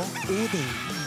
og Odin.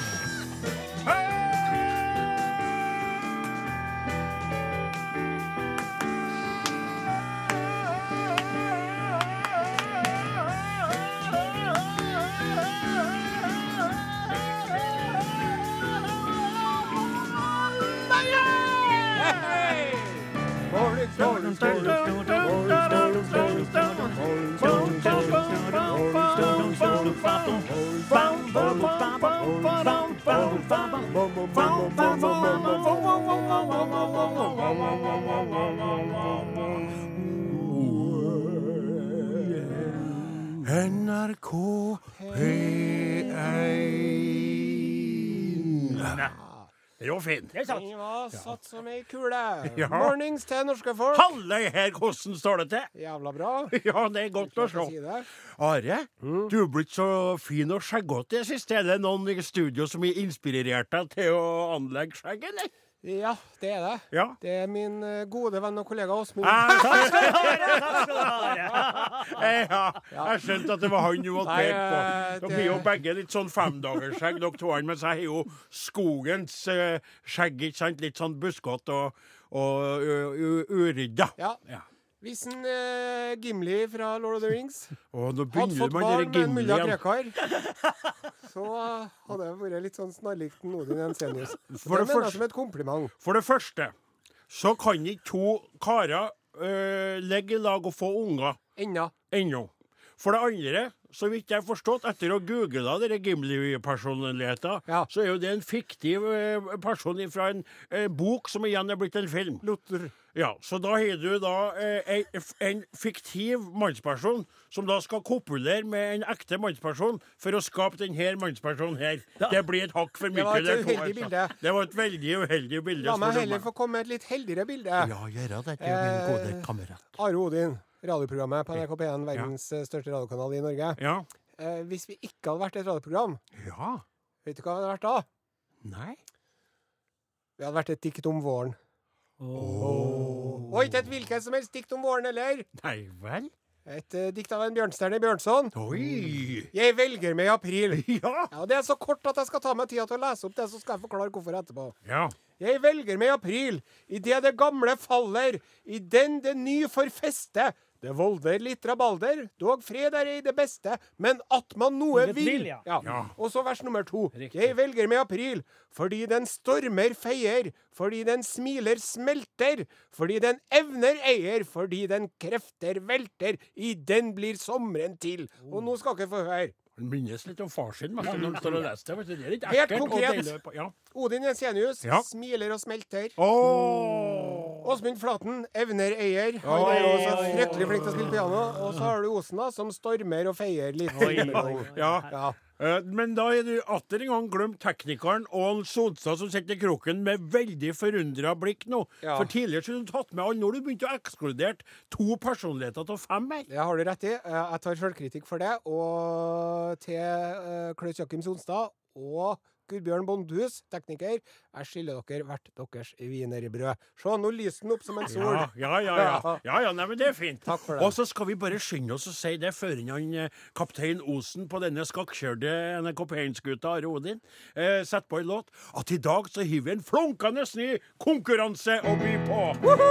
Det var. Det er sant. Den var satt som ei kule. Ja. Mornings til norske folk. Halløy her, hvordan står det til? Jævla bra. Ja, det er godt å se. si Are, Are, du er blitt så fin og skjeggete i det siste. Er det noen i studio som har inspirert deg til å anlegge skjegg, eller? Ja, det er det. Ja. Det er min eh, gode venn og kollega Åsmund. Jeg, Takk skal du ha. ja, jeg skjønte at det var han du hadde pekt på. eh, Dere har jo begge litt sånn femdagersskjegg, dere to, mens jeg har jo skogens eh, skjegg, ikke sant? Litt sånn buskete og, og urydda. Ja. Hvis en eh, Gimli fra Lord of the Rings Og nå hadde begynner fått man barn med en mulla igjen. Krekar, så eh, hadde jeg vært litt sånn snarlikt Odin Jensenius. For Det det mener jeg første- som et kompliment. For det første så kan ikke to karer øh, ligge i lag og få unger Enda. ennå. For det andre, så vidt jeg har forstått, etter å google dere Gimli-personligheter, Ja. så er jo det en fiktiv øh, person fra en øh, bok som igjen er blitt en film. Luther. Ja, Så da har du da eh, en, fiktiv mannsperson som da skal kopulere med en ekte mannsperson for å skape denne mannspersonen her. Det blir et hakk for mye. var et uheldig altså. bilde. Det var et veldig uheldig bilde. La meg heller få komme med et litt heldigere bilde. Ja, gjør det, du, min gode Eh, kamerat. Are Odin, radioprogrammet på NRK P1, verdens eh, største radiokanal i Norge. Ja. Eh, hvis vi ikke hadde vært et radioprogram, Ja. vet du hva det hadde vært da? Nei. Vi hadde vært et dikt om våren. Og ikke et hvilket som helst dikt om våren heller. Nei vel? Et eh, dikt av en Bjørnstjerne Bjørnson. Oi. Jeg velger meg i april. Ja. Ja, Det er så kort at jeg skal ta meg tida til å lese opp det, så skal jeg forklare hvorfor etterpå. Ja. Jeg velger meg i april, idet det gamle faller, i den det ny får feste. Det volder litt rabalder, dog fred er ei det beste, men at man noe Det vil. vil, ja. Ja. Og så vers nummer to. Riktig. Jeg velger med april, fordi den stormer feier, fordi den smiler smelter, fordi den evner eier, fordi den krefter velter, i den blir sommeren til. Og nå skal dere få høre. Han minnes litt om far sin når han står og leser det. Det er litt ekkelt. Helt konkret. Ja. Odin Jensenius Ja. smiler og smelter. Åh. Åsmund Flaten, evner eier. Han er jo så fryktelig flink til å spille piano. Og så har du Osen, da, som stormer og feier litt. Ja. Ja. Eh, Men da er du atter en gang glemt teknikeren og Sonstad som sitter i kroken med veldig forundra blikk nå. Ja. For tidligere skulle du tatt med alle. Nå har du begynt å ekskludere to personligheter av fem her. Det har du rett i. Eh, Jeg tar sjølkritikk for det. Og til uh, Klaus Jakim Sonstad og Gurbjørn Bondhus, tekniker, jeg skylder dere hvert deres wienerbrød. Se, nå lyser den opp som en sol. Ja, ja, ja. ja. ja, ja nei, men det er fint. Takk for det. Og så skal vi bare skynde oss å si det før han eh, kaptein Osen på denne skakkjørte NRK P1-skuta Are Odin eh, setter på en låt, at i dag så hiver vi en flunkende ny konkurranse å by på.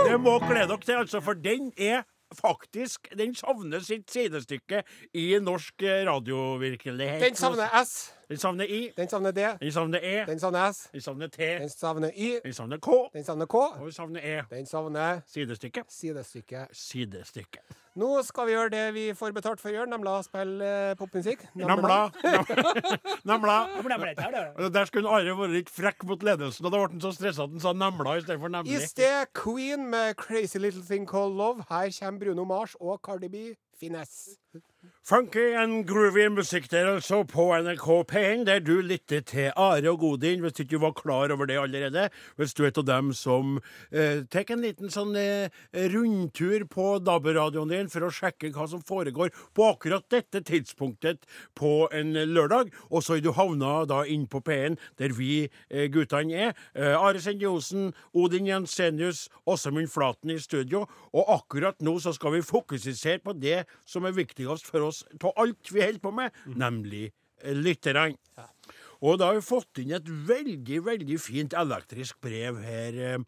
Det må glede dere til, altså, for den er faktisk Den savner sitt sidestykke i norsk radiovirkelighet. Den savner S. Den savner I. Den savner D. Den savner E. Den savner S. Den savner T. Den savner Y. Den savner K. Den savner K. Og den savner E. Den savner Sidestykke. sidestykke. Sidestykke. Nå skal vi gjøre det vi får betalt for å gjøre, nemlig å spille eh, popmusikk. Da? Og Der skulle Are vært litt frekk mot ledelsen, og da ble han så stressa at han sa namla istedenfor I sted Queen med 'Crazy Little Thing Called Love'. Her kommer Bruno Mars og Cardi B. Finesse. Funky and groovy musikk der altså på NRK P1, der du lytter til Are og Godin, hvis du ikke var klar over det allerede. Hvis du er av dem som eh, tar en liten sånn eh, rundtur på DAB-radioen din for å sjekke hva som foregår på akkurat dette tidspunktet på en lørdag, og så er du havna da inn på P1, der vi eh, guttene er. Eh, Are Sende Osen, Odin Jensenius, Åsemund Flaten i studio, og akkurat nå så skal vi fokusere på det som er viktigst for oss av alt vi holder på med, nemlig lytterne. Og da har vi fått inn et veldig, veldig fint elektrisk brev her, eh,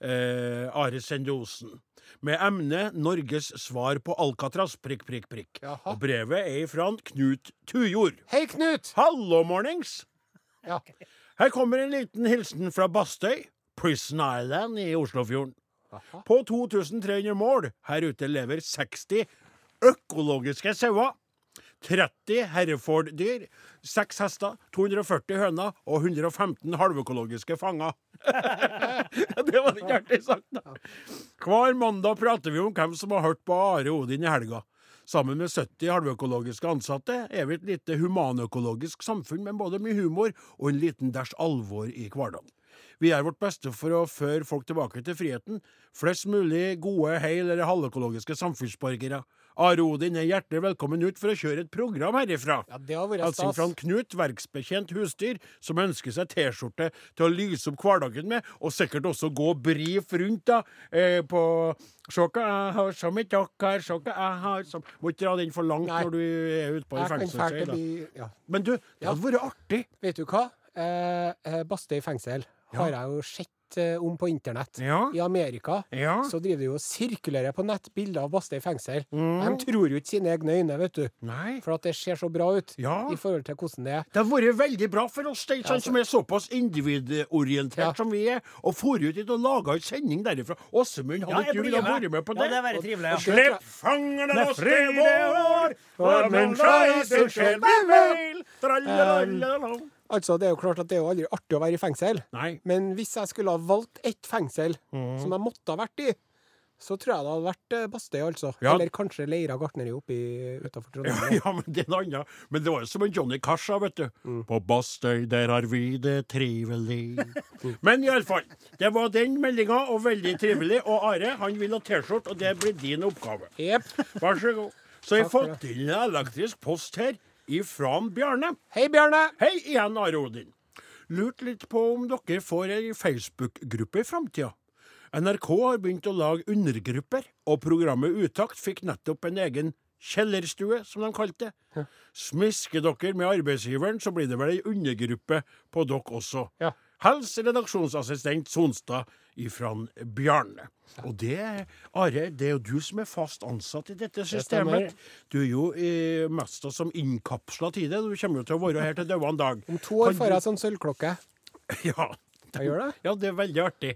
eh, Are Sendosen. Med emnet 'Norges svar på Alcatraz'. Prikk, prikk, prikk. Jaha. Og brevet er fra Knut Tujord. Hei, Knut! Hallo, mornings! Ja. Her kommer en liten hilsen fra Bastøy, Prison Island i Oslofjorden. Aha. På 2300 mål her ute lever 60 økologiske sauer. 30 Hereford-dyr, 6 hester, 240 høner og 115 halvøkologiske fanger. det var ikke artig sagt, da. Hver mandag prater vi om hvem som har hørt på Are Odin i helga. Sammen med 70 halvøkologiske ansatte er vi et lite humanøkologisk samfunn med både mye humor og en liten dæsj alvor i hverdagen. Vi gjør vårt beste for å føre folk tilbake til friheten. Flest mulig gode, hel- eller halvøkologiske samfunnsborgere. Are Odin er hjertelig velkommen ut for å kjøre et program herifra. Ja, det har vært Hilsen fra. Knut, verksbetjent husdyr, som ønsker seg T-skjorte til å lyse opp hverdagen med, og sikkert også gå brif rundt da, eh, på hva jeg har som et se hva jeg har som Må ikke dra den for langt Nei. når du er ute på i Jeg fengselsøy. ja. Men du, det hadde vært artig. Vet du hva? Eh, eh, Bastøy fengsel har jeg jo eh, om på internett. Ja. I Amerika Ja. så driver de jo og sirkulerer på nett bilder av Bastøy fengsel. Mm. De tror jo ikke sine egne øyne, vet du. Nei. For at det ser så bra ut Ja. i forhold til hvordan det er. Det har vært veldig bra for oss, det, Ja, sånn, som er såpass individorientert Ja. som vi er, og for ut dit og laga en sending derifra. Åsemund, hadde Ja, ikke du villet med. på Ja, det? det er trivelig. Ja. Slipp fangene og til vår, for menneska i sin sjel bevel. Altså, det er jo klart at det er jo aldri artig å være i fengsel. Nei. Men hvis jeg skulle ha valgt ett fengsel Mm. som jeg måtte ha vært i, så tror jeg det hadde vært eh, Bastøy, altså. Ja. Eller kanskje Leira gartneri oppi utafor Trondheim. Ja, men det er noe annet. Men det var jo som en Johnny Cash vet du. På Bastøy, der har vi det trivelig. Men iallfall. Det var den meldinga, og veldig trivelig. Og Are, han vil ha T-skjorte, og det blir din oppgave. Jepp. Vær så god. Så jeg har fått inn en elektrisk post her ifra Bjarne. Hei, Bjarne! Hei igjen, Are Odin. Lurt litt på om dere får ei Facebook-gruppe i framtida. NRK har begynt å lage undergrupper, og programmet Utakt fikk nettopp en egen kjellerstue, som de kalte det. Smisker dere med arbeidsgiveren, så blir det vel ei undergruppe på dere også. Ja. Hils redaksjonsassistent Sonstad ifra Bjarne. Og det, Are, det er jo du som er fast ansatt i dette systemet. Du er jo eh, mest som innkapsla til det. Du kommer jo til å være her til døde en dag. Om to år får jeg sånn sølvklokke. Ja. Jeg gjør det. Ja, det er veldig artig.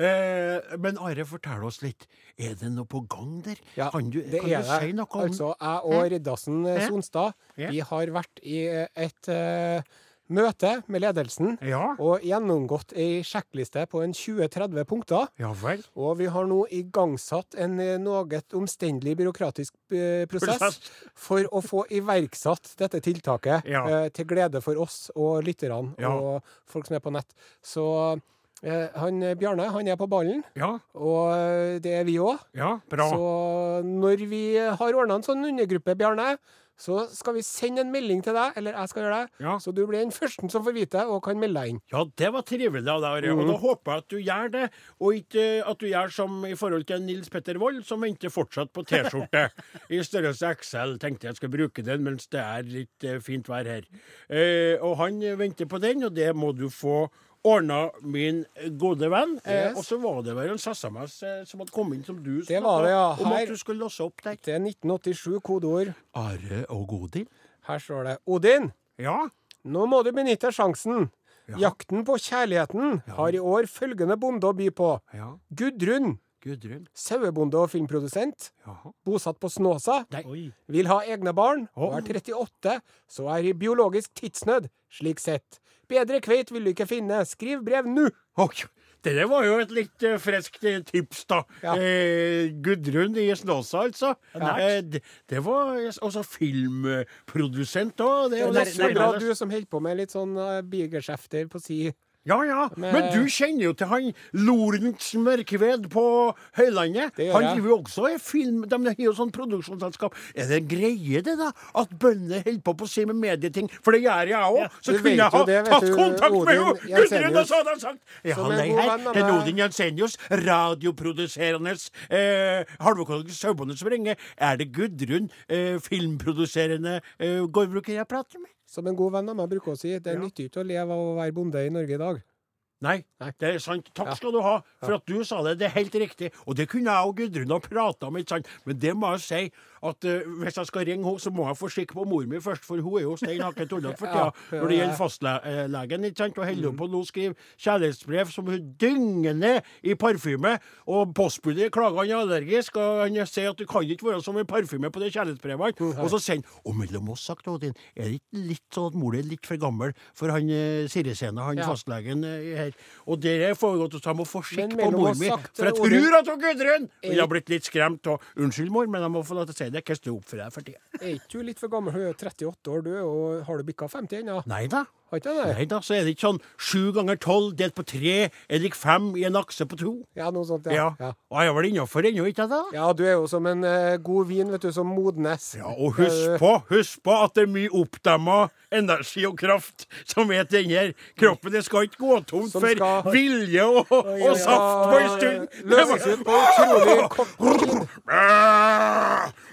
Eh, men Are, fortell oss litt. Er det noe på gang der? Ja, kan du, det kan er du det. si noe om Altså, jeg og Riddarsen eh, Sonstad, vi har vært i eh, et eh, møte med ledelsen Ja. og gjennomgått ei sjekkliste på en 20-30 punkter. Ja vel. Og vi har nå igangsatt en eh, noe omstendelig byråkratisk eh, prosess Prosess. for å få iverksatt dette tiltaket Ja. eh, til glede for oss og lytterne Ja. og folk som er på nett. Så eh, han Bjarne, han er på ballen, Ja, og det er vi òg. Så når vi har ordna en sånn undergruppe, Bjarne, så skal vi sende en melding til deg, eller jeg skal gjøre det. Ja. Så du blir den første som får vite og kan melde deg inn. Ja, det var trivelig av deg, Are. Og Mm. da håper jeg at du gjør det, og ikke at du gjør som i forhold til Nils Petter Wold, som venter fortsatt på T-skjorte i størrelse XL. Tenkte jeg skulle bruke den mens det er litt eh, fint vær her. Eh, og han venter på den, og det må du få ordna, min gode venn. Eh, og så var det vel en SMS eh, som hadde kommet inn som du Det var det, ja. om Her- at du skulle låse opp der. Det er 1987, kodeord. Are og Godin? Her står det Odin, Ja. nå må du benytte sjansen. Ja. Jakten på kjærligheten har i år følgende bonde å by på. Ja. Gudrun, Gudrun. sauebonde og filmprodusent, Jaha. bosatt på Snåsa, Nei. Vil ha egne barn og er 38, så er i biologisk tidsnød, slik sett. Bedre kveit vil du ikke finne. Skriv brev nå! Okay. det var jo et litt uh, friskt eh, tips, da. Ja. Eh, Gudrun i Snåsa, altså. Ja. Eh, det, det var eh, også filmprodusent òg. Det er jo Det er bra du som holder på med litt sånn uh, bigeskjefter på si. Ja, ja. Men- Men du kjenner jo til han Lorentz Mørkved på Høylandet. Han driver jo også i film. De har jo sånn produksjonsselskap. Er det greie, det, da? At bønder holder på på å si med medieting? For det gjør jeg òg. Ja, så kunne jeg ha det, tatt du, kontakt med henne! Gudrun, og så hadde jeg sagt Ja, nei, her. Er. Odin Jensenius, radioproduserende eh, halvøkologisk sauebonde som ringer. Er det Gudrun, eh, filmproduserende eh, gårdbruker jeg prater med? Som en god venn av meg bruker å si, det Ja. nytter ikke å leve av å være bonde i Norge i dag. Nei, det er sant. Takk skal du ha for at du sa det. Det er helt riktig. Og det kunne jeg og Gudrun ha prata om, ikke sant. Men det må jeg si at uh, hvis jeg skal ringe henne, så må jeg få skikk på mor mi først, for hun er jo stein hakke tullete for tida når det gjelder fastlegen, ikke sant. Og holder på nå å skrive kjærlighetsbrev som hun dynger ned i parfyme. Og postbudet klager han er allergisk, og han sier at det kan ikke være som en parfyme på de kjærlighetsbrevene. Og så sier han Og mellom oss, sagt Odin, er det ikke litt sånn at mor er litt for gammel for han eh, Sirisena, han Ja. fastlegen eh, her. Og det har foregått, så jeg må få skikk på mor mi. For jeg tror at Gudrun ville ha blitt litt skremt. Og unnskyld, mor, men jeg må få lov til å si det. Hvordan står oppfører deg for tida? Er ikke du litt for gammel? Hun er 38 år, du, og har du bikka 50 ennå? Nei da. Har ikke det? Nei da, så er det ikke sånn sju ganger tolv delt på tre er lik fem i en akse på to. Ja, noe sånt, Ja. ja. ja. Og jeg er vel innafor ennå, ikke jeg da? Ja, du er jo som en uh, god vin, vet du, som modnes. Ja, og husk på, husk på at det er mye oppdemma energi og kraft som er til denne kroppen. Det skal ikke gå tomt Som for skal- vilje og, og saft på en stund. Løses ut på utrolig kort tid.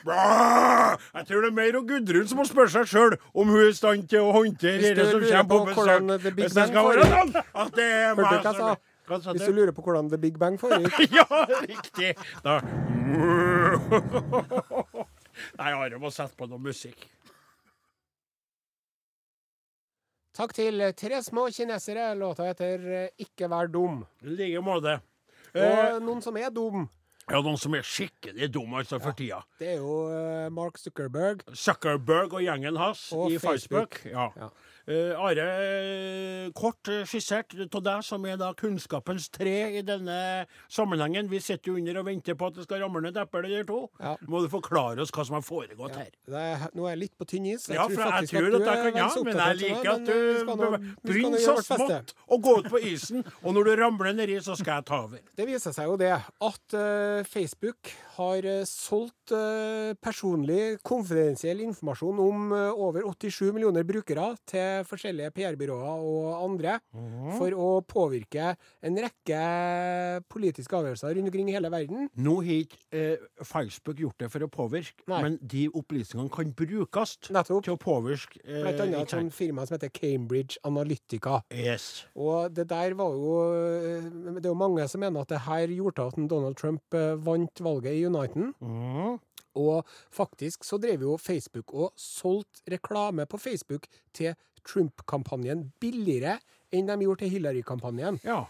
Jeg tror det er mer og Gudrun som må spørre seg sjøl om hun er i stand til å håndtere det som kommer på besøk. Hvis det skal være sånn at det er meg som Hvis du? lurer på hvordan The Big Bang foregikk. Ja, riktig. Da. Nei, Are må sette på noe musikk. Takk til Tre små kinesere. Låta heter eh, Ikke vær dum. I like måte. Eh, Og noen som er dum, ja, noen som er skikkelig dumme altså for tida. det er jo eh, Mark Zuckerberg. Zuckerberg og gjengen hans Og i Facebook. Facebook. Ja. Ja. Eh, Are, eh, kort eh, skissert av deg som er da kunnskapens tre i denne sammenhengen. Vi sitter jo under og venter på at det skal ramle ned et eple eller to. Ja. Må du forklare oss hva som har foregått her? Det er, nå er jeg litt på tynn is. Ja, for jeg tror at jeg er kan ja, men jeg liker at du begynner så smått å gå ut på isen, og når du ramler nedi, så skal jeg ta over. Det viser seg jo det at uh, Facebook har eh, solgt eh, personlig konfidensiell informasjon om eh, over 87 millioner brukere til forskjellige PR-byråer og andre Mhm. for å påvirke en rekke politiske avgjørelser rundt omkring i hele verden. Nå har ikke eh, Facebook gjort det for å påvirke, Nei. men de opplysningene kan brukes Nettopp. til å påvirke eh, Blant annet et sånt firma som heter Cambridge Analytica. Yes. Og det der var jo Det er jo mange som mener at det her gjorde at Donald Trump vant valget i Uniten. Mm. Og faktisk så drev jo Facebook og solgte reklame på Facebook til Trump-kampanjen billigere enn de gjorde til Hillary-kampanjen. Ja.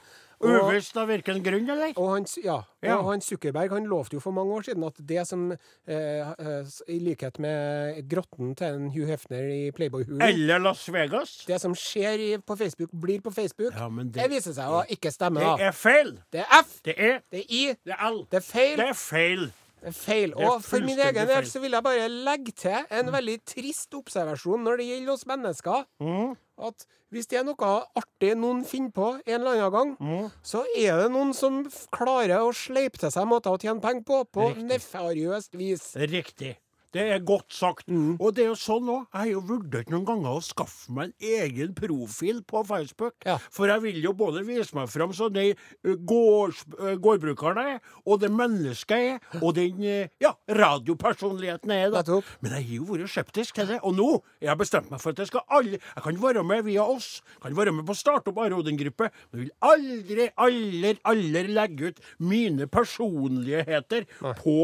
Uvisst av hvilken grunn, eller? Og han, ja, Ja. og han Zuckerberg han lovte jo for mange år siden at det som, eh, eh, i likhet med grotten til en Hugh Hefner i Playboy-hulen Eller Las Vegas? Det som skjer i, på Facebook, blir på Facebook. Ja, det, det, viser seg å ikke stemme. det er feil! Det er F, Det er det er I, Det er L. det er feil. Det er feil. Feil. Og for min egen del så vil jeg bare legge til en veldig trist observasjon når det gjelder oss mennesker. Mm. At hvis det er noe artig noen finner på en eller annen gang, mm. så er det noen som klarer å sleipe til seg måter å tjene penger på, på nefariøst vis. Riktig. Det er godt sagt. Mm. Og det er jo sånn òg. Jeg har jo vurdert noen ganger å skaffe meg en egen profil på Facebook. Ja. For jeg vil jo både vise meg fram som den gårdbrukeren jeg er, og det mennesket jeg er, og den ja, radiopersonligheten jeg er. da. Men jeg har jo vært skeptisk til det. Og nå har jeg bestemt meg for at jeg skal alle Jeg kan være med via oss. Jeg Kan være med på å starte opp Are Odin-gruppe, men vil aldri, aldri, aldri legge ut mine personligheter på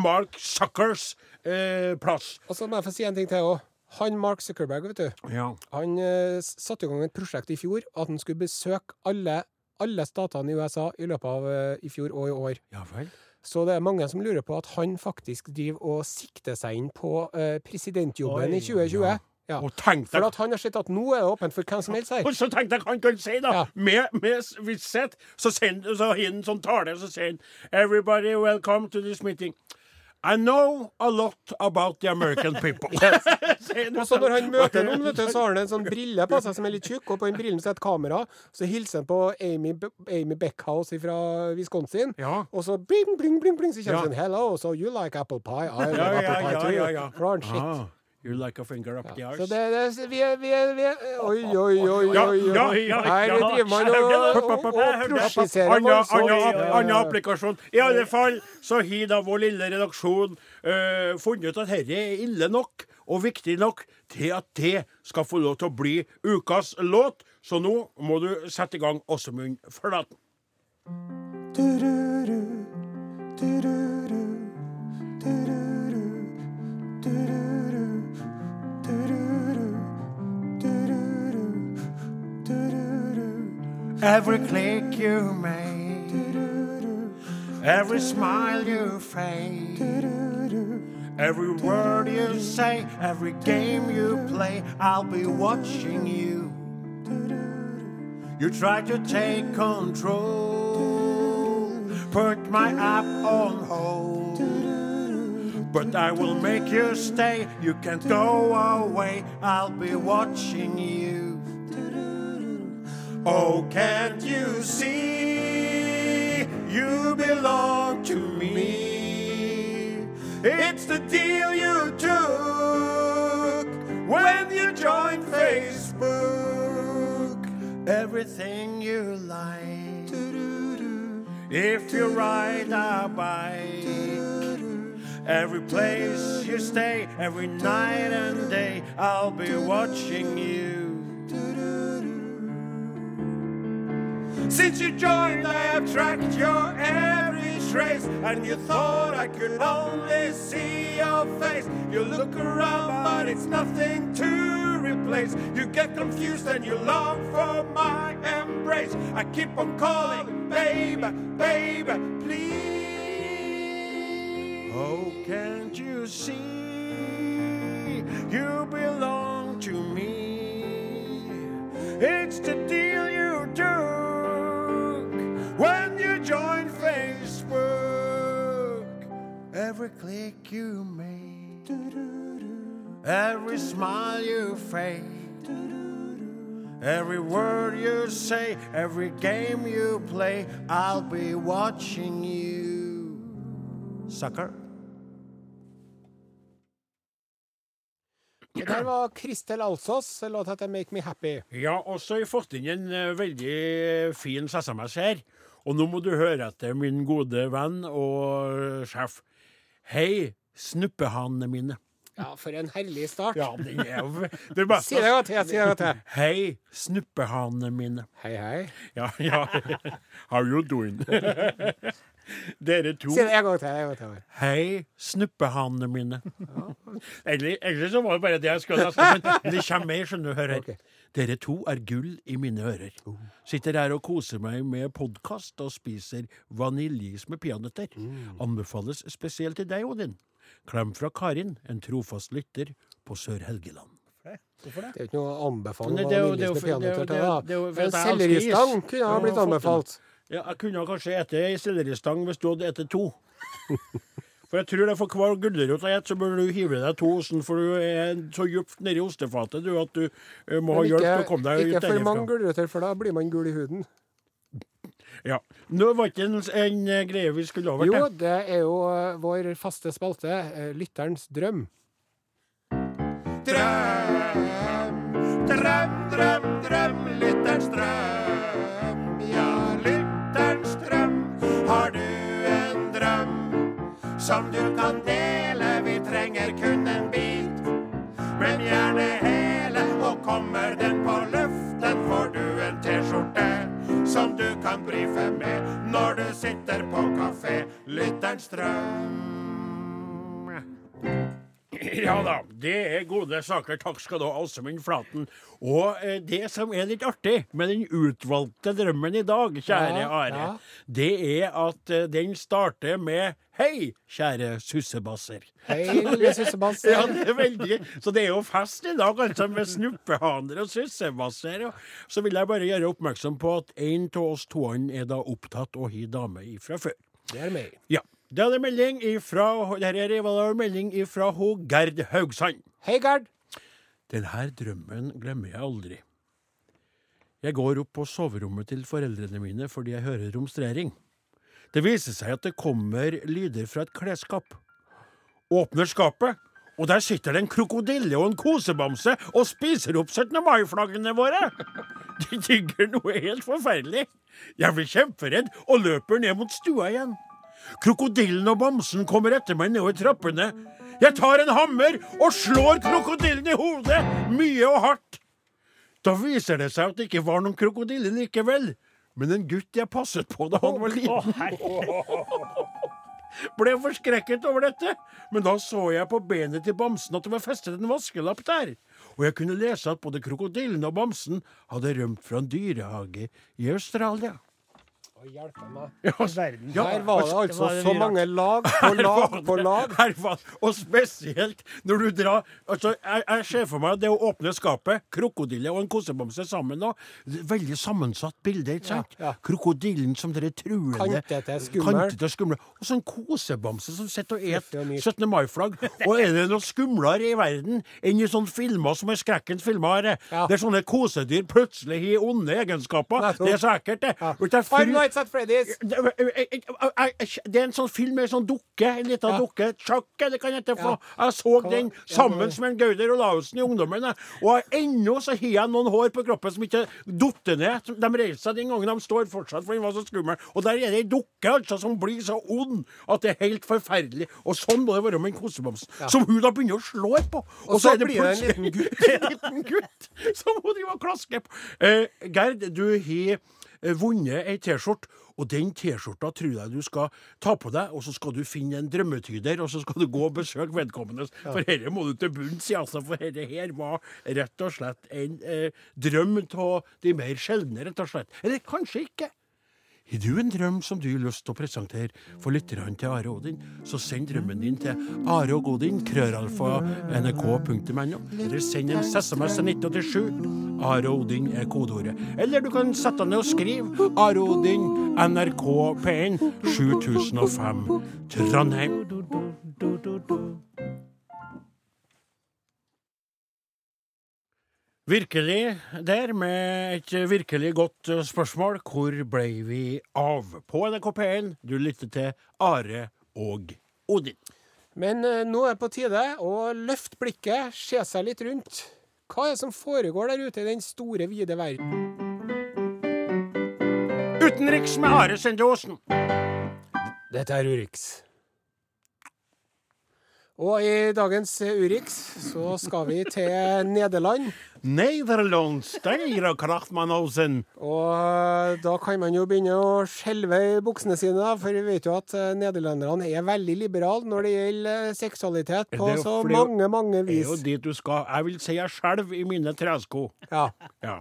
Mark Suckers ø, plass. Og så må jeg få si en ting til òg. Han Mark Zuckerberg, vet du. Ja. Han uh, satte i gang et prosjekt i fjor at han skulle besøke alle, alle statene i USA i løpet av uh, i fjor og i år. ja vel. Så det er mange som lurer på at han faktisk driver og sikter seg inn på uh, presidentjobben Oi, i 2020. ja. Ja. For at han har sett at nå er det åpent for hvem som helst her. Og så tenkte jeg han kan si, da, Ja. med, med visshet, så har han en sånn tale, så sier han Everybody welcome to this meeting. I know a lot about the American people. Og så når han møter noen, vet du, så har han en sånn brille på seg som er litt tjukk, og på den brillen så er et kamera. Så hilser han på Amy, Amy Beckhouse fra Wisconsin. Ja. Og så bling, bling, bling, bling, så Ja. kommer han Hello, so you like apple pie? I like Ja, ja, apple pie ja, too. ja, ja. ja. it. Ah, you like a finger up the arse. Så det, det vi, er, vi, er, vi er Oi, oi, oi, oi. Oi. ja, ja, Her ja. driver man og, og, og, og prosjiserer Anna. Anna, Ja, ja, Anna applikasjon. I alle fall så har da vår lille redaksjon uh, funnet ut at dette er ille nok. og viktig nok til at det skal få lov til å bli ukas låt. Så nå må du sette i gang Åsemund Flaten. Every click you make, every smile you fake, every word you say, every game you play, I'll be watching you. You try to take control, put my app on hold. But I will make you stay, you can't go away, I'll be watching you. Oh, can't you see you belong to me? It's the deal you took when you joined Facebook. Everything you like. If you ride a bike, every place you stay, every night and day, I'll be watching you. Since you joined, I have tracked your every trace, and you thought I could only see your face. You look around, but it's nothing to replace. You get confused and you long for my embrace. I keep on calling, baby, baby, please. Oh, can't you see you belong to me? It's the deal Every click you make, every smile you fake, every word you say, every game you play, I'll be watching you. Sucker. Det der var Kristel Alsås, låta heter 'Make Me Happy'. Ja, også har jeg fått inn en eh, veldig fin SMS her. Og nå må du høre etter, min gode venn og eh, sjef. Hei, snuppehanene mine. Ja, for en herlig start. Ja, det er jo det bare, Si det godt til. Si det godt til. Hei, snuppehanene mine. Hei, hei. Ja, ja. How you doing? Dere to. Si det en gang til. En gang til. Hei, snuppehanene mine. Egentlig, egentlig så var det bare det jeg skulle ha sagt, men det kommer mer, skjønner du. Hør her. Ok. Dere to er gull i mine ører. Sitter her og koser meg med podkast og spiser vaniljeis med peanøtter. Anbefales spesielt til deg, Odin. Klem fra Karin, en trofast lytter på Sør-Helgeland. Hvorfor det? Det er jo ikke noe å anbefale vaniljeis med er peanøtter til. En selleristang kunne ha blitt anbefalt. Ja, jeg kunne kanskje ete ei selleristang hvis du hadde spist to. For jeg tror det for hver gulrot jeg spiser, så bør du hive deg to osten, for du er så dypt nedi ostefatet du, at du eh, må ha Men hjelp til å komme deg ikke for mange gulrøtter, for da blir man gul i huden. Ja. Nå var ikke en, en eh, greie vi skulle over Jo, det er jo eh, vår faste spalte, lytterens drøm. Drøm, drøm, drøm, drøm, lytterens drøm. Som du kan dele? Vi trenger kun en bit, men gjerne hele. Og kommer den på luften, får du en T-skjorte som du kan brife med når du sitter på kafé. Lytterens drøm. Ja da, det er gode saker. Takk skal du ha, Åsemund Flaten. Og eh, det som er litt artig med den utvalgte drømmen i dag, kjære Ja, Are, ja. det er at eh, den starter med Hei, kjære sussebasser. Hei, lille sussebasser. Ja, det er veldig Så det er jo fest i dag, altså, med snuppehaner og sussebasser. Så vil jeg bare gjøre oppmerksom på at en av oss toene er da opptatt og har dame ifra før. Det er meg. Ja. Da er det melding ifra Der er det melding ifra ho Gerd Haugsand. Hei, Gerd. Denne drømmen glemmer jeg aldri. Jeg går opp på soverommet til foreldrene mine fordi jeg hører romstrering. Det viser seg at det kommer lyder fra et klesskap. Åpner skapet, og der sitter det en krokodille og en kosebamse og spiser opp 17. mai-flaggene våre! De tygger noe helt forferdelig. Jeg blir kjemperedd og løper ned mot stua igjen. Krokodillen og bamsen kommer etter meg nedover trappene. Jeg tar en hammer og slår krokodillen i hodet, mye og hardt. Da viser det seg at det ikke var noen krokodille likevel, men en gutt jeg passet på da han var liten. Ble forskrekket over dette, men da så jeg på benet til bamsen at det var festet en vaskelapp der. Og jeg kunne lese at både krokodillen og bamsen hadde rømt fra en dyrehage i Australia. Hjelpe meg. Verden. Ja, Her var det det altså var det så mange lag på lag på lag. Her var, og spesielt når du drar altså, jeg, jeg ser for meg det å åpne skapet, krokodille og en kosebamse sammen. nå. Veldig sammensatt bilde. ikke sant? Ja, ja. Krokodillen som dere truende Kantete, skummel. Kantete, skummel. Og så en kosebamse som sitter og og myk. 17. mai-flagg. Og er det noe skumlere i verden enn i sånne filmer som er skrekkens filmer? Ja. Der sånne kosedyr plutselig har onde egenskaper. Det er så ekkelt, det. Ja. Og Nights at Freddy's. det er en sånn film med en sånn dukke, en liten Ja. dukke. Chuck, det kan hete. for Ja. Jeg så Hva- den ja, sammen med en Gauder Olaussen i ungdommen. Og ennå så har jeg noen hår på kroppen som ikke datt ned. De reiser seg den gangen de står fortsatt, for den var så skummel. Og der er det ei dukke altså som blir så ond at det er helt forferdelig. Og sånn må det være med en kosebamse. Som hun da begynner å slå på. Og så er det blir det en liten gutt. en liten gutt som hun driver og klasker på. Eh, Gerd, du har vunnet ei T-skjorte. Og den T-skjorta tror jeg du skal ta på deg, og så skal du finne en drømmetyder, og så skal du gå og besøke vedkommende. For dette må du til bunns i, altså. For dette her var rett og slett en eh, drøm av de mer sjeldne, rett og slett. Eller kanskje ikke. Har du en drøm som du har lyst til å presentere for lytterne til Are Odin, så send drømmen din til Are og Odin, krøralfa, nrk.no, eller send en SMS til 1987. Are Odin er kodeordet. Eller du kan sette ned og skrive Are Odin, NRK P1, 7005, Trondheim. Virkelig der, med et virkelig godt eh, spørsmål. Hvor ble vi av? På NRK P1, du lytter til Are og Odin. Men eh, nå er det på tide å løfte blikket, se seg litt rundt. Hva er det som foregår der ute i den store, vide verden? Utenriks med Are Sende Osen. Dette er Urix. Og i dagens Urix så skal vi til Nederland. Nederland, Steira Kraftmannhausen. Og da kan man jo begynne å skjelve i buksene sine, for vi vet jo at eh, nederlenderne er veldig liberale når det gjelder eh, seksualitet på så mange, mange, vis. Det er jo dit du skal. Jeg vil si jeg skjelver i mine tresko. Ja. Ja.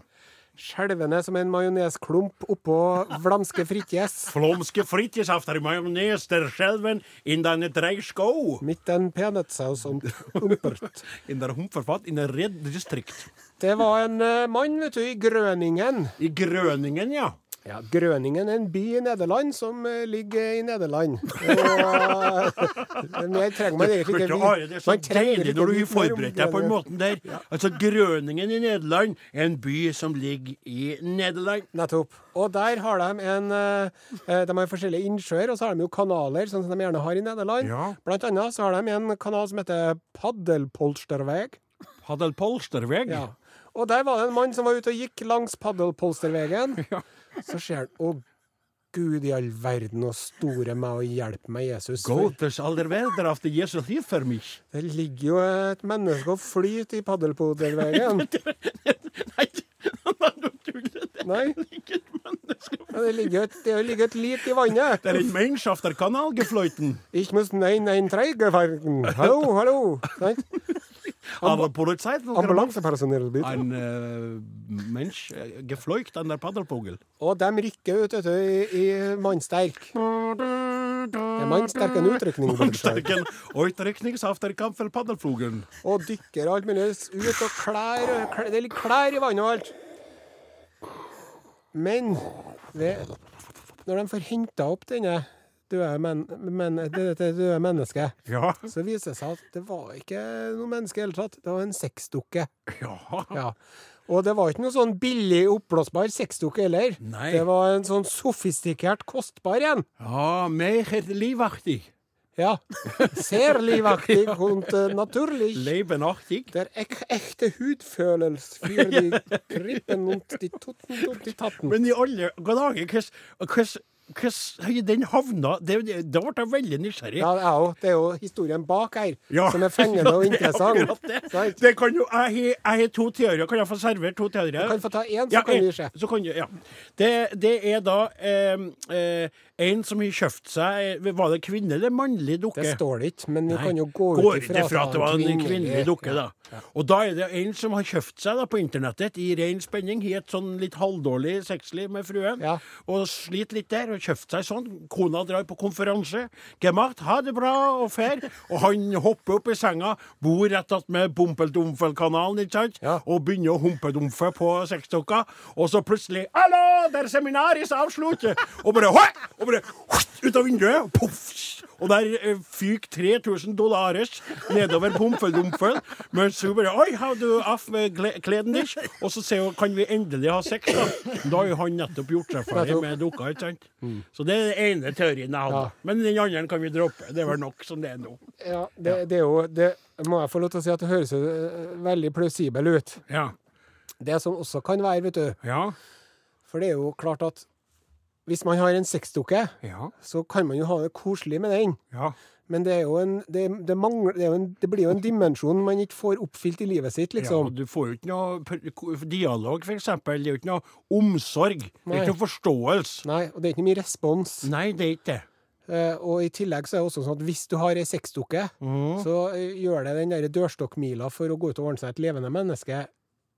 Skjelvende som en majonesklump oppå vlamske fritjes. Flamske fritjes after majones der skjelven in den tresko. Mitt en peanøttsaus umpert. In der humperfatt in der Red District. Det var en uh, mann, vet du, i Grøningen. I Grøningen, ja. Ja, Grøningen er en by i Nederland som eh, ligger i Nederland. Og, eh, mer trenger man egentlig ikke vite. Det er så Man deilig når du har forberedt deg på den måten der. Altså, Grøningen i Nederland er en by som ligger i Nederland. Nettopp. Og der har de en eh, De har forskjellige innsjøer, og så har de jo kanaler, sånn som de gjerne har i Nederland. Ja. Blant annet så har de en kanal som heter Paddelpolsterveg. Paddelpolsterveg. Ja. Og der var det en mann som var ute og gikk langs Paddelpolstervegen. Så ser han Å, Gud i all verden, og store meg og hjelpe meg, Jesus. Gottes aller verder after Jesus liv for meg. det ligger jo et menneske og flyter i Paddelpolstervegen. Nei, Nei, det ligger et, det ligger et lit i vannet. Det er ikke mensch auf der Kanalgefløyten. Ich muss nein, nein, treigeverken. Hallo, hallo. Sant? Aber Polizei Ambulansepersonell. Ein äh, Mensch äh, gefleucht an der paddelpogel. Og de rykker ut vet du, i, i mannsterk. Det er mannsterk en utrykning. Mannsterken Uitryknings auf der Kampfel Paddelvogel. Og dykker alt mulig ut, og klær, og klær Det ligger klær i vannet og alt. Men ved, når de får henta opp denne døde, men, men, det, det døde mennesket, Ja. så viser det seg at det var ikke noe menneske i det hele tatt. Det var en sexdukke. Ja. Ja. Og det var ikke noe sånn billig oppblåsbar sexdukke heller. Nei. Det var en sånn sofistikert, kostbar en. Ja, mer livaktig. Ja. Ser livaktig und uh, naturlig. Leibenartig. Der ek ekte hudfølelse for de krippen und de totten und de tatten. Men i alle dager, hvordan den havna det, Da ble jeg veldig nysgjerrig. Ja, jeg òg. Det er jo historien bak her Ja. som er fengende og er interessant. Det, det. Det kan jo, jeg har- to teorier. Kan jeg få servert to teorier? Du kan få ta én, så Ja, kan vi se. Så kan du, ja. det, det er da eh, eh, en som har kjøpt seg Var det kvinne eller mannlig dukke? Det står det ikke, men vi Nei. kan jo gå Går ut ut ifra at det var en kvinnelig dukke, da. Og da er det en som har kjøpt seg da på internettet i ren spenning, i et sånn litt halvdårlig sexliv med fruen, Ja. og sliter litt der, og kjøpte seg sånn. Kona drar på konferanse. Gemacht, ha det bra, og fer. Og han hopper opp i senga, bor rett attmed Pompel-Dumfel-kanalen, ikke sant, Ja. og begynner å humpedumfe på sexdukka, og så plutselig Hallo, der seminaris avslutt! Og bare, «Hoi!» og bare ut av vinduet, poff! Og der eh, fyker 3000 dollares nedover Pompel-Dumfel, mens hun bare Oi, har du off med kleden din? Og så sier hun kan vi endelig ha sex, da? Da har jo han nettopp gjort seg ferdig med dukka, ikke sant? Så det er den ene teorien jeg hadde. Men den andre kan vi droppe. Det er vel nok som det er nå. Ja, det, det er jo det, Må jeg få lov til å si at det høres eh, veldig plausibel ut. Ja. Det som også kan være, vet du Ja. For det er jo klart at hvis man har en sexdukke, Ja. så kan man jo ha det koselig med den. Ja. Men det, er jo en, det, det, mangler, er en, det blir jo en dimensjon man ikke får oppfylt i livet sitt, Ja, liksom. og du får jo ikke noe dialog, eksempel. Det er jo ikke noe omsorg. Det er ikke noe forståelse. Nei, og det er ikke mye respons. Nei, det er ikke det. Uh, og i tillegg så er det også sånn at hvis du har ei sexdukke, mm. så eh, gjør det den der dørstokkmila for å gå ut og ordne seg et levende menneske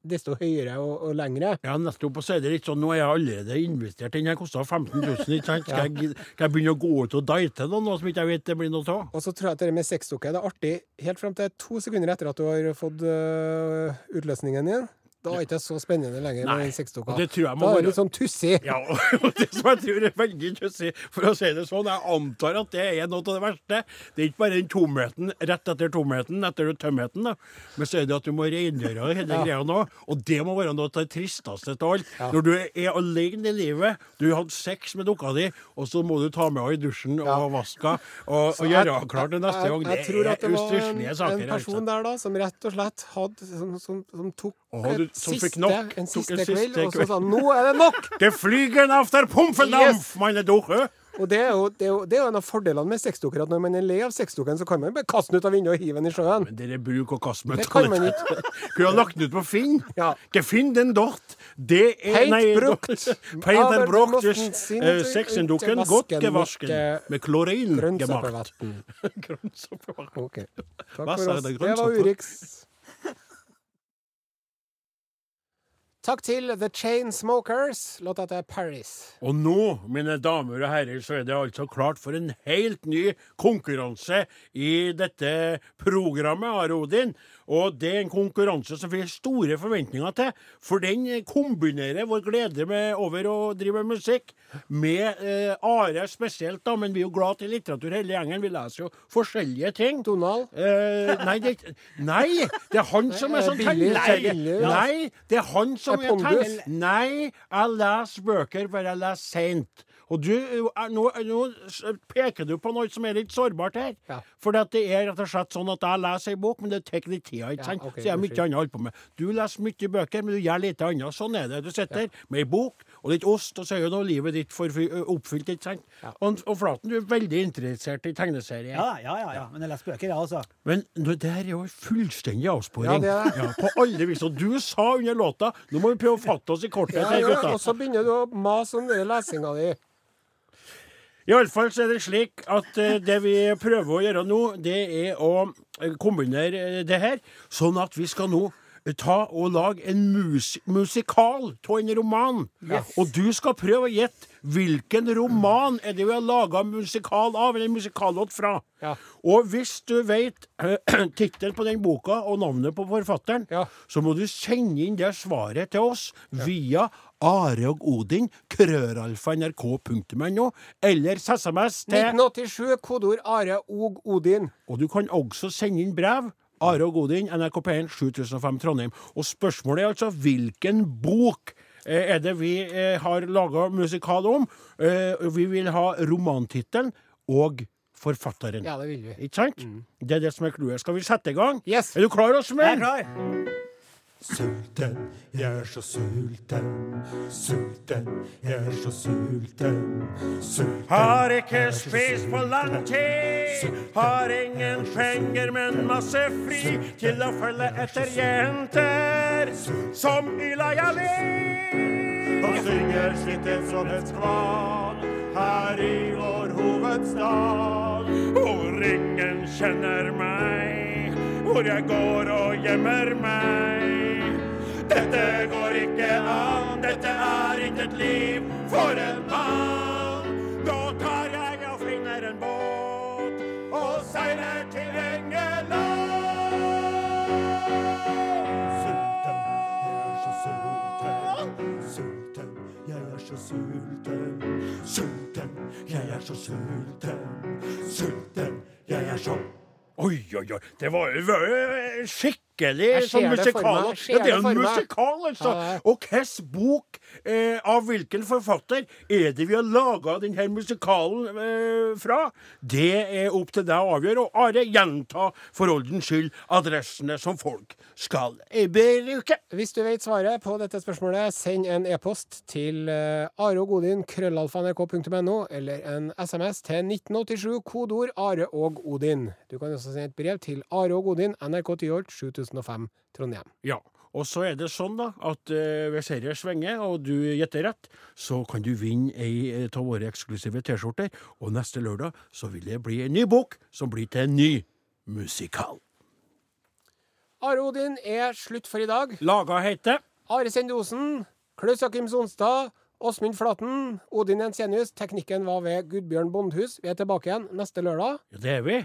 desto høyere og, og lengre. Ja, nettopp. Og så er det litt sånn, nå er jeg allerede investert. Den her kosta 15 000, ikke sant? Skal, jeg, skal jeg begynne å gå ut og date noen nå som ikke jeg vet det blir noe av? Og så tror jeg at det med sexdukke det er artig helt frem til to sekunder etter at du har fått øh, utløsningen din. Da er det ikke så spennende lenger Nei, med den sexdukka. det jeg Da er det litt sånn tussig. Ja, og det som jeg tror er veldig tussig, for å si det sånn, jeg antar at det er noe av det verste. Det er ikke bare den tomheten rett etter tomheten, etter tømheten, da. Men så er det at du må rengjøre hele Ja. greia nå. Og det må være noe av det tristeste av alt. Ja. Når du er alene i livet, du har hatt sex med dukka di, og så må du ta med henne i dusjen og Ja. vaske og, og jeg- gjøre klart det neste jeg- gang. Jeg, tror at Det det er var en, en person altså. der da, som rett og slett hadde Som, som, som tok Å, du- som siste, fikk nok. en siste en siste kveld, og så sa han, nå er det nok! Gefliegen efter Pumfeldampf, Yes. meine Duche! Og det er, jo, det, er jo, det er jo en av fordelene med sexdukker, at når man er lei av sexdukken, så kan man bare kaste den ut av vinduet og hive den i sjøen. Men dere bruk og kast Det kan man ikke. Kunne ha lagt den ut på Finn. Ja. Gefinn den dort. Det er Paint nei, brukt. Den du brukt. eh, Sexendukken til godt gevasken. ikke Med klorin gemakt. Grønnsåpevann. okay. Takk for oss. det, Det var? Urix. Takk til The Chainsmokers. Låta til Paris. Og nå, mine damer og herrer, så er det altså klart for en helt ny konkurranse i dette programmet, Are Odin. Og det er en konkurranse som vi har store forventninger til, for den kombinerer vår glede med over å drive med musikk med eh, Are spesielt, da, men vi er jo glad til litteratur hele gjengen. Vi leser jo forskjellige ting. Donald. Eh, nei, det, nei, det er han som er sånn Billy- nei, Nei, det er han som Er er Nei, jeg leser bøker, bare jeg leser seint. Og du, eh, nå, nå peker du på noe som er litt sårbart her. Ja. For det er rett og slett sånn at jeg leser ei bok, men det tar litt tid. ikke Ja, sant? så jeg har mye annet å holde på med. Du leser mye bøker, men du gjør lite annet. Sånn er det. Du sitter med ei bok og litt ost, og så er jo nå livet ditt for, oppfylt, ikke sant? Og, og Flaten, du er veldig interessert i tegneserier. Ja, ja, ja, ja. Men jeg leser bøker, jeg altså. Men det her er jo fullstendig avsporing. Ja, det er det. Ja, på alle vis. Og du sa under låta Nå må vi prøve å fatte oss i korthet. Ja, ja, og så begynner du å mase om lesinga di. Iallfall så er det slik at eh, det vi prøver å gjøre nå, det er å eh, kombinere eh, det her, sånn at vi skal nå ta og lage en mus musikal av en roman. Og du skal prøve å gjette hvilken roman er det vi har laga musikal av, eller musikallåt fra. Ja. Og hvis du vet tittelen på den boka og navnet på forfatteren, Ja. så må du sende inn det svaret til oss via Are og Odin, krøralfa.nrk.no, eller SMS til 1987, kodeord Are og Odin. Og du kan også sende inn brev. Are og Odin, NRK P1 7005 Trondheim. Og spørsmålet er altså hvilken bok eh, er det vi eh, har laga musikal om? Eh, vi vil ha romantittelen og forfatteren. Ja, det vil vi. Ikke sant? Det er det som er clouet. Skal vi sette i gang? Yes. Er du klar, Jeg er klar. Sulten, jeg er så sulten. Sulten, jeg er så sulten. Sulten. Har ikke spist på lang tid. Har ingen penger, men masse fri til å følge etter jenter som Ylaya Lee. Og synger sitt ensomhetskval her i vår hovedstad. Hvor ingen kjenner meg, hvor jeg går og gjemmer meg. Dette går ikke an, dette er ikke et liv for en mann. Da tar jeg og finner en båt og seiler til Engeland. Sulten, jeg er så sulten. Sulten, jeg er så sulten. Sulten, jeg er så Oi, oi, oi. Det var var jo skikkelig sånn musikal. Ja, det er en musikal, altså. Og hvilken bok eh, av hvilken forfatter er det vi har laga denne musikalen eh, fra? Det er opp til deg å avgjøre. Og Are, gjenta for ordens skyld adressene som folk skal eh, bruke. Hvis du vet svaret på dette spørsmålet, send en e-post til areogodin.krøllalfa.nrk.no, areogodin, krøllalfa.nrk.no, eller en SMS til 1987, kodeord Are og Odin. Du kan også sende et brev til Are og Odin, NRK Tyholt, 7005, Trondheim. Ja. Og så er det sånn da, at eh, hvis dette svinger, og du gjetter rett, så kan du vinne ei eh, av våre eksklusive T-skjorter. Og neste lørdag så vil det bli en ny bok som blir til en ny musikal. Are Odin er slutt for i dag. Laga heter Are Sendosen, Klaus Jakim Sonstad, Åsmund Flaten, Odin Jensenius. Teknikken var ved Gudbjørn Bondhus. Vi er tilbake igjen neste lørdag Ja, det er vi.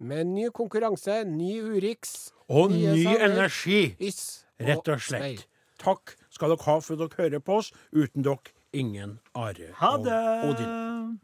Med ny konkurranse, ny Urix. Og ny sanger, energi, Is. rett og slett. slett. Takk skal dere ha for dere hører på oss. Uten dere ingen Are Ha og det! Odin.